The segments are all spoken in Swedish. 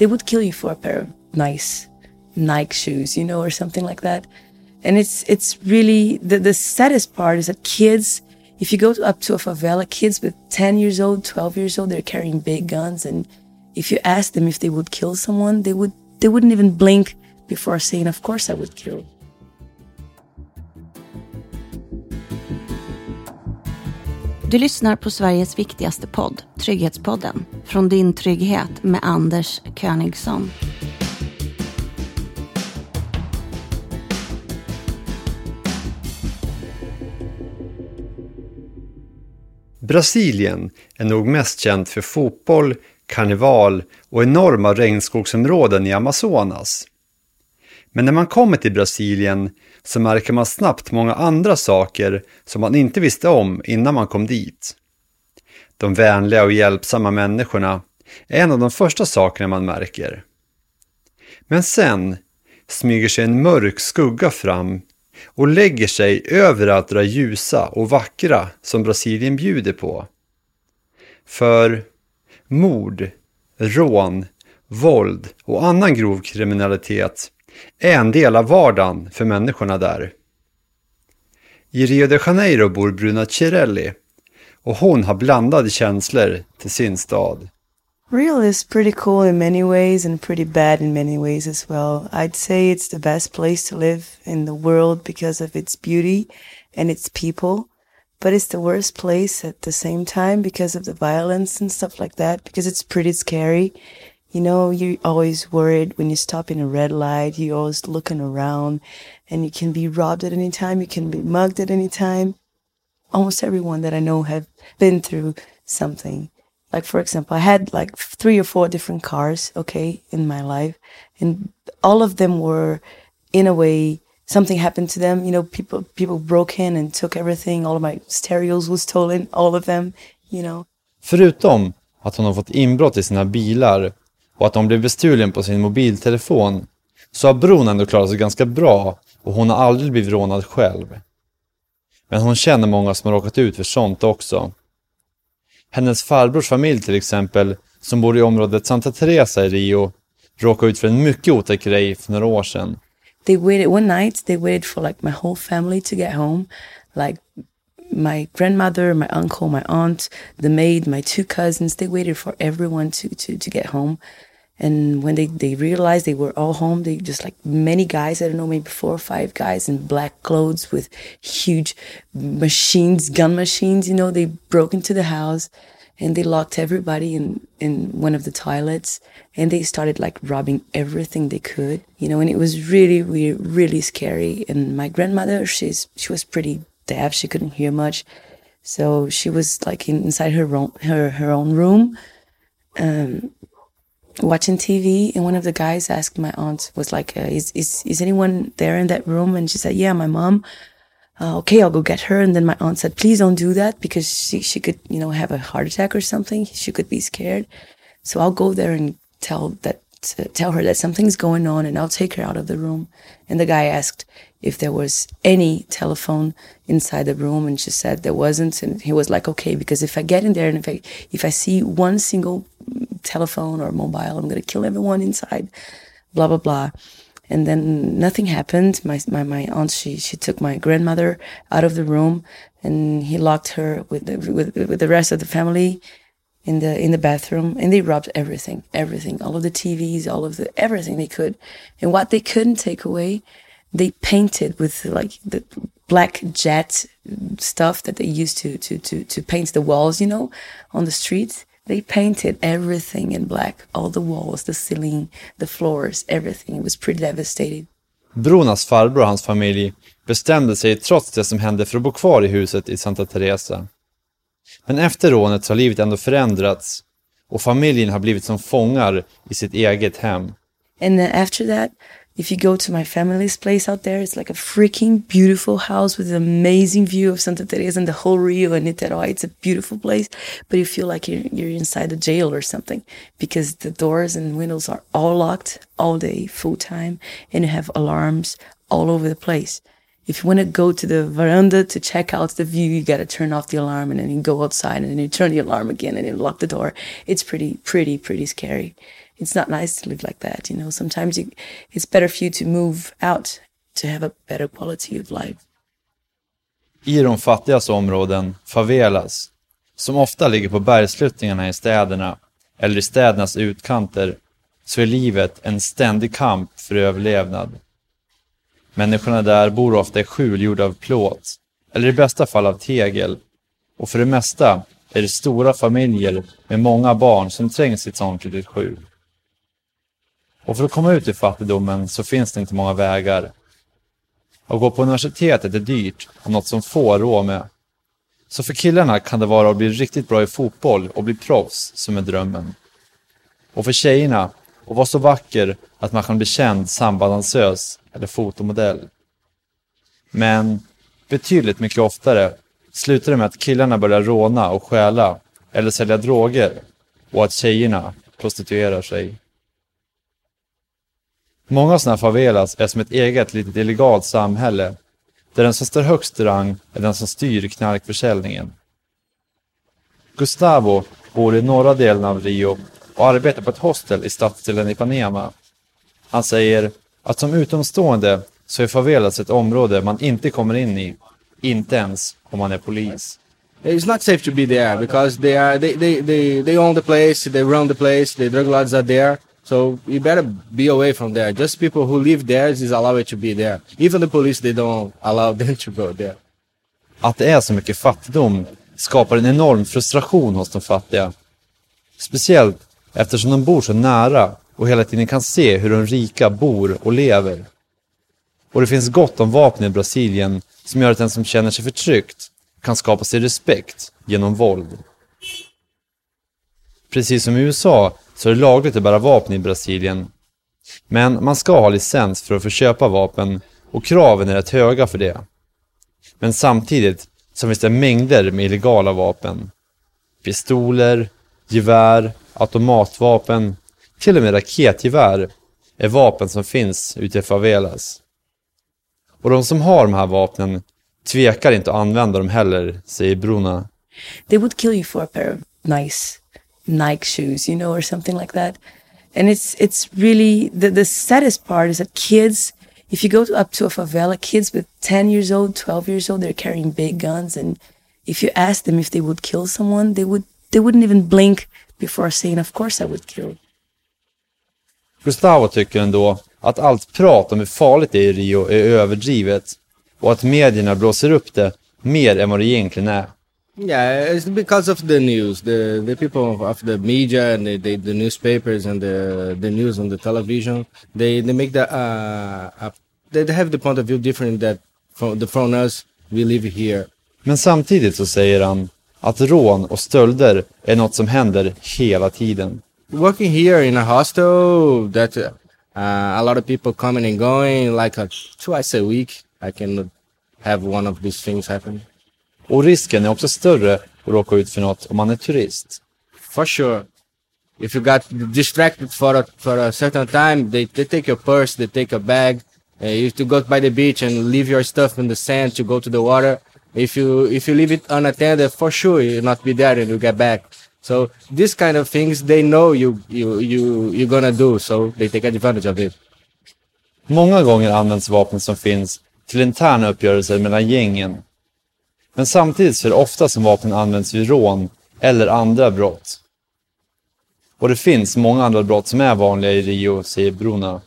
they would kill you for a pair of nice Nike shoes, you know, or something like that. And it's it's really the the saddest part is that kids, if you go to, up to a favela, kids with ten years old, twelve years old, they're carrying big guns, and if you ask them if they would kill someone, they would they wouldn't even blink before saying, "Of course I would kill." Du lyssnar på Sveriges viktigaste podd, Trygghetspodden, från din trygghet med Anders Königsson. Brasilien är nog mest känt för fotboll, karneval och enorma regnskogsområden i Amazonas. Men när man kommer till Brasilien så märker man snabbt många andra saker som man inte visste om innan man kom dit. De vänliga och hjälpsamma människorna är en av de första sakerna man märker. Men sen smyger sig en mörk skugga fram och lägger sig över allt det ljusa och vackra som Brasilien bjuder på. För mord, rån, våld och annan grov kriminalitet är en del av vardagen för människorna där. I Rio de Janeiro bor Bruna Cirelli och hon har blandade känslor till sin stad. Rio is pretty cool in many ways and pretty bad in many ways as well. I'd say it's the best place to live in the world because of its beauty and its people. But it's the worst place at the same time because of the violence and stuff like that, because it's pretty scary. You know, you're always worried when you stop in a red light, you're always looking around and you can be robbed at any time, you can be mugged at any time. Almost everyone that I know have been through something. Like, for example, I had like three or four different cars, okay, in my life. And all of them were, in a way, something happened to them. You know, people, people broke in and took everything. All of my stereos was stolen, all of them, you know. Förutom att hon har fått inbrott i sina bilar och att hon blev bestulen på sin mobiltelefon så har bron ändå klarat sig ganska bra och hon har aldrig blivit rånad själv. Men hon känner många som har råkat ut för sånt också. Hennes farbrors familj till exempel, som bor i området Santa Teresa i Rio, råkade ut för en mycket otäck grej för några år sedan. They waited one night, they waited for like my whole family to get home. Like my grandmother, my uncle, my aunt, the maid, my two cousins, they waited for everyone to, to, to get home. And when they, they realized they were all home, they just like many guys, I don't know, maybe four or five guys in black clothes with huge machines, gun machines, you know, they broke into the house and they locked everybody in, in one of the toilets and they started like robbing everything they could, you know, and it was really, really, really scary. And my grandmother, she's, she was pretty deaf. She couldn't hear much. So she was like in, inside her own, her, her own room. Um, watching TV, and one of the guys asked my aunt, was like, uh, "Is is is anyone there in that room?" And she said, "Yeah, my mom." Uh, okay, I'll go get her. And then my aunt said, "Please don't do that because she she could you know have a heart attack or something. She could be scared." So I'll go there and tell that tell her that something's going on, and I'll take her out of the room. And the guy asked if there was any telephone inside the room, and she said there wasn't. And he was like, "Okay, because if I get in there and if I if I see one single telephone or mobile. I'm going to kill everyone inside, blah, blah, blah. And then nothing happened. My, my, my aunt, she, she took my grandmother out of the room and he locked her with the, with, with the rest of the family in the, in the bathroom and they robbed everything, everything, all of the TVs, all of the, everything they could. And what they couldn't take away, they painted with like the black jet stuff that they used to, to, to, to paint the walls, you know, on the streets They painted everything in black. All the walls, the ceiling, the floors, everything. It was pretty devastated. Brunas farbror och hans familj bestämde sig trots det som hände för att bo kvar i huset i Santa Teresa. Men efter rånet har livet ändå förändrats och familjen har blivit som fångar i sitt eget hem. And after that If you go to my family's place out there, it's like a freaking beautiful house with an amazing view of Santa Teresa and the whole Rio and Niterói. It's a beautiful place, but you feel like you're, you're inside a jail or something because the doors and windows are all locked all day, full time, and you have alarms all over the place. If you want to go to the veranda to check out the view, you got to turn off the alarm and then you go outside and then you turn the alarm again and then lock the door. It's pretty, pretty, pretty scary. It's not nice to live like that. You know, sometimes you, it's better for you to move out to have a better quality of life. I de fattigaste områden, favelas, som ofta ligger på bergsluttningarna i städerna eller i städernas utkanter, så är livet en ständig kamp för överlevnad. Människorna där bor ofta i skjul gjorda av plåt, eller i bästa fall av tegel, och för det mesta är det stora familjer med många barn som trängs i ett sånt litet skjul. Och för att komma ut ur fattigdomen så finns det inte många vägar. Att gå på universitetet är dyrt och något som få rå med. Så för killarna kan det vara att bli riktigt bra i fotboll och bli proffs som är drömmen. Och för tjejerna att vara så vacker att man kan bli känd sambalansös eller fotomodell. Men betydligt mycket oftare slutar det med att killarna börjar råna och stjäla eller sälja droger och att tjejerna prostituerar sig. Många sådana favelas är som ett eget litet illegalt samhälle där den som står högst i rang är den som styr knarkförsäljningen. Gustavo bor i norra delen av Rio och arbetar på ett hostel i stadsdelen Ipanema. Han säger att som utomstående så är favelas ett område man inte kommer in i, inte ens om man är polis. It's not safe to be there because they are they, they, they, they own the place, they run the place, the drug lords are there. So you better be away from there. Just people who live there is allowed to be there. Even the police they don't allow them to go there. Att det är så mycket fattigdom skapar en enorm frustration hos de fattiga. Speciellt eftersom de bor så nära och hela tiden kan se hur de rika bor och lever. Och det finns gott om vapen i Brasilien som gör att den som känner sig förtryckt kan skapa sig respekt genom våld. Precis som i USA så är det lagligt att bära vapen i Brasilien. Men man ska ha licens för att få köpa vapen och kraven är rätt höga för det. Men samtidigt så finns det mängder med illegala vapen. Pistoler, gevär, automatvapen, till och med raketgevär är vapen som finns ute i favelas. Och de som har de här vapnen tvekar inte att använda dem heller, säger Bruna. They would kill you for a pair of nice Nike shoes, you know, or something like that. And it's it's really the the saddest part is that kids, if you go to, up to a favela, kids with ten years old, twelve years old, they're carrying big guns, and if you ask them if they would kill someone, they would they wouldn't even blink before saying, "Of course I would kill." Gustavo tycker ändå att allt prat om hur farligt det är i Rio är överdrivet och att medierna blåser upp det mer än vad det egentligen är. Yeah, it's because of the news. The the people of the media and the, the, the newspapers and the the news on the television, they they make the uh, uh they have the point of view different that from the from us we live here. Men samtidigt så säger han att rån och stölder är något som händer hela tiden. Working here in a hostel, that uh, a lot of people coming and going like a, twice a week. I can have one of these things happen. Och risken är också större att råka ut för något om man är turist. For sure. If you got distracted for a, for a certain time, they, they take your purse, they take a bag. Uh, you have to go by the beach and leave your stuff in the sand to go to the water. If you if you leave it unattended, for sure you'll not be there and you get back. So these kind of things they know you you you you're gonna do, so they take advantage of it. Många gånger används vapen som finns till interna uppgörelser mellan gängen men samtidigt så är det ofta som vapen används vid rån eller andra brott. Och det finns många andra brott som är vanliga i Rio, säger Bruna.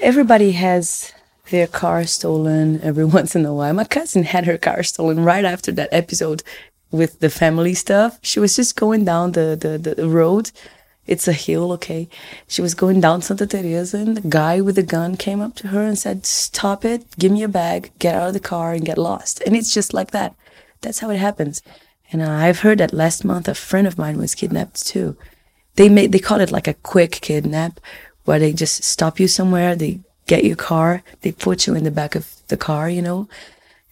Everybody has their car stolen every once in a while. My cousin had her car stolen right after that episode with the family stuff. She was just going down the, the, the road. It's a hill, okay. She was going down Santa Teresa and the guy with the gun came up to her and said, Stop it, give me a bag, get out of the car and get lost. And it's just like that. That's how it happens. And uh, I've heard that last month a friend of mine was kidnapped too. They made they call it like a quick kidnap, where they just stop you somewhere, they get your car, they put you in the back of the car, you know,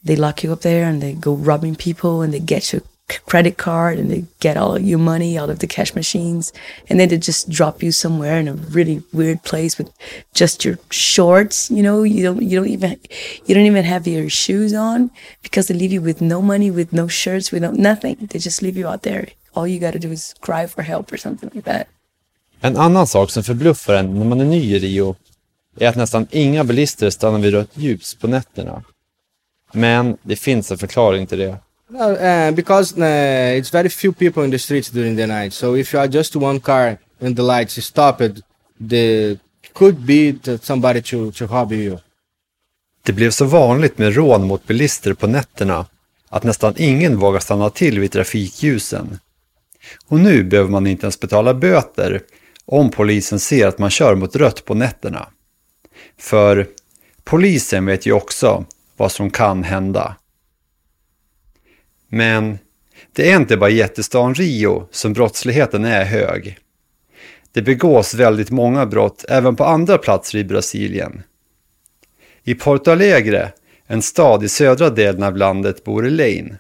they lock you up there and they go robbing people and they get your credit card and they get all of your money out of the cash machines and then they just drop you somewhere in a really weird place with just your shorts you know you don't you don't even you don't even have your shoes on because they leave you with no money with no shirts with no nothing they just leave you out there all you got to do is cry for help or something like that En annan sak som förbluffar en när man är ny i Rio är att nästan inga bilister stannar vid rött ljus på nätterna. Men det finns en förklaring till det. No, uh, because uh, it's very few people in the streets during the night. So if you are just one car and the lights is stopped, the could be that somebody to, to rob you. Det blev så vanligt med rån mot bilister på nätterna att nästan ingen vågar stanna till vid trafikljusen. Och nu behöver man inte ens betala böter om polisen ser att man kör mot rött på nätterna. För polisen vet ju också vad som kan hända. Men det är inte bara i jättestan Rio som brottsligheten är hög. Det begås väldigt många brott även på andra platser i Brasilien. I Porto Alegre, en stad i södra delen av landet, bor Elaine.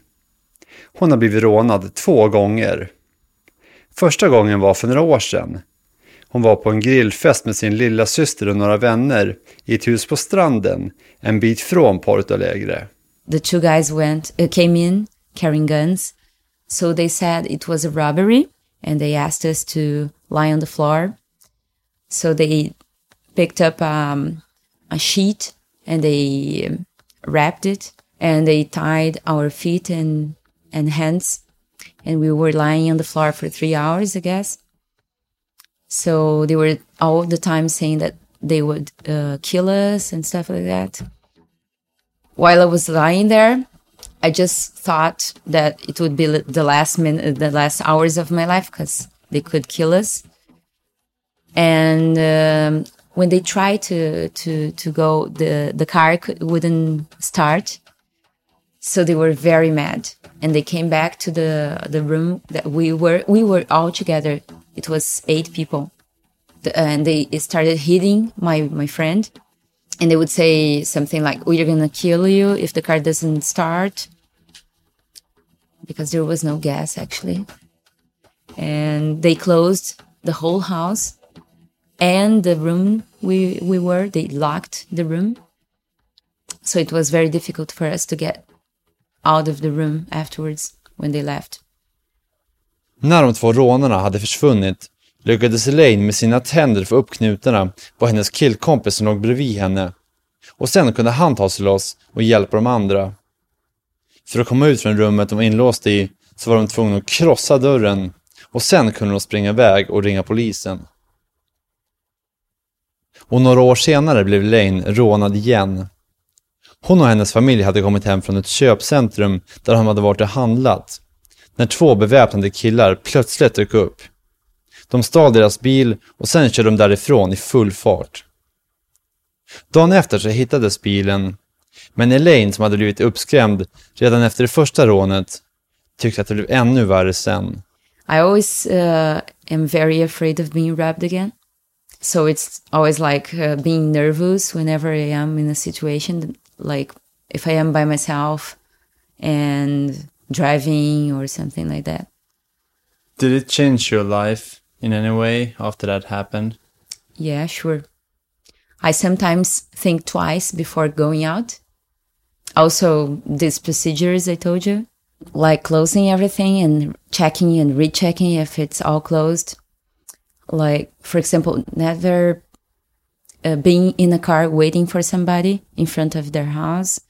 Hon har blivit rånad två gånger. Första gången var för några år sedan. Hon var på en grillfest med sin lilla syster och några vänner i ett hus på stranden en bit från Porto Alegre. The two guys went uh, came in carrying guns. So they said it was a robbery and they asked us to lie on the floor. So they picked up um, a sheet and they wrapped it and they tied our feet and, and hands. And we were lying on the floor for three hours, I guess. So they were all the time saying that they would uh, kill us and stuff like that. While I was lying there, I just thought that it would be the last minute, the last hours of my life because they could kill us. And um, when they tried to to to go, the the car could, wouldn't start, so they were very mad. And they came back to the the room that we were we were all together. It was eight people, the, and they started hitting my my friend and they would say something like oh, we're gonna kill you if the car doesn't start. Because there was no gas actually. And they closed the whole house and the room we we were. They locked the room. So it was very difficult for us to get out of the room afterwards when they left. När de två rånarna hade försvunnit lyckades Elaine med sina tänder få upp knutarna på hennes killkompis som låg bredvid henne. Och sen kunde han ta sig loss och hjälpa de andra. För att komma ut från rummet de var inlåsta i så var de tvungna att krossa dörren och sen kunde de springa iväg och ringa polisen. Och några år senare blev Elaine rånad igen. Hon och hennes familj hade kommit hem från ett köpcentrum där de hade varit och handlat. När två beväpnade killar plötsligt dök upp. De stal deras bil och sen körde de därifrån i full fart. Dagen efter så hittades bilen, men Elaine som hade blivit uppskrämd redan efter det första rånet tyckte att det blev ännu värre sen. i always uh, am very afraid of being robbed again so it's always like uh, being nervous whenever i am in a situation like if i am by myself and driving or something like that Did it change your life in any way after that happened? Yeah, sure. I sometimes think twice before going out. Also, these procedures I told you, like closing everything and checking and rechecking if it's all closed. Like, for example, never uh, being in a car waiting for somebody in front of their house.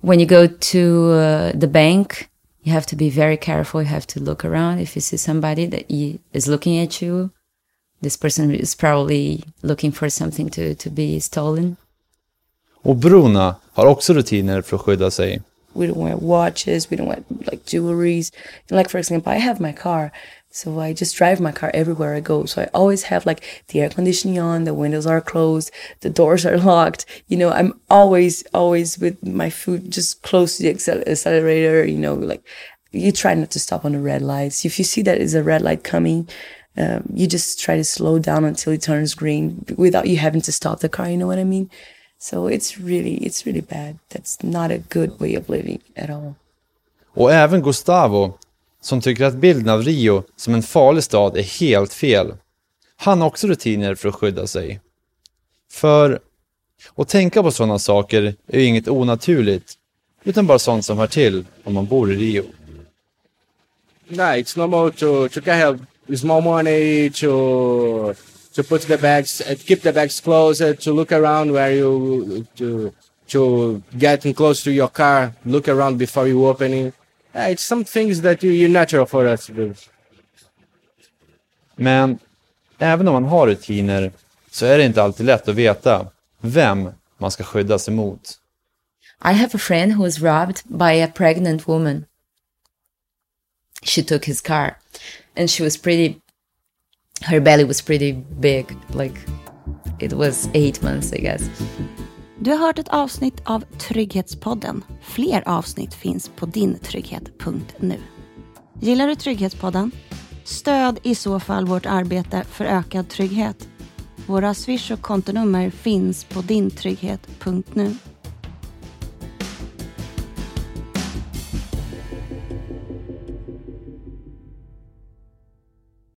When you go to uh, the bank, you have to be very careful. You have to look around. If you see somebody that is looking at you, this person is probably looking for something to, to be stolen. Och Bruna har också rutiner för att skydda sig. We don't wear watches. We don't wear like jewelries. Like for example, I have my car, so I just drive my car everywhere I go. So I always have like the air conditioning on, the windows are closed, the doors are locked. You know, I'm always always with my foot just close to the accel- accelerator. You know, like you try not to stop on the red lights. If you see that is a red light coming, um, you just try to slow down until it turns green without you having to stop the car. You know what I mean? So it's really, it's really bad. That's not a good way of living at all. Och även Gustavo, som tycker att bilden av Rio som en farlig stad är helt fel. Han har också rutiner för att skydda sig. För att tänka på sådana saker är ju inget onaturligt, utan bara sånt som hör till om man bor i Rio. Yeah, it's normal to, to a small money to to put the bags, uh, keep the bags closer, to look around where you to to getting close to your car, look around before you opening. Uh, it's some things that you, you're natural for us to do. Men även om man har rutiner så är det inte alltid lätt att veta vem man ska skydda sig mot. I have a friend who was robbed by a pregnant woman. She took his car and she was pretty, her belly was pretty big. Like it was eight months, I guess. Du har hört ett avsnitt av Trygghetspodden. Fler avsnitt finns på dintrygghet.nu. Gillar du Trygghetspodden? Stöd i så fall vårt arbete för ökad trygghet. Våra swish och kontonummer finns på dintrygghet.nu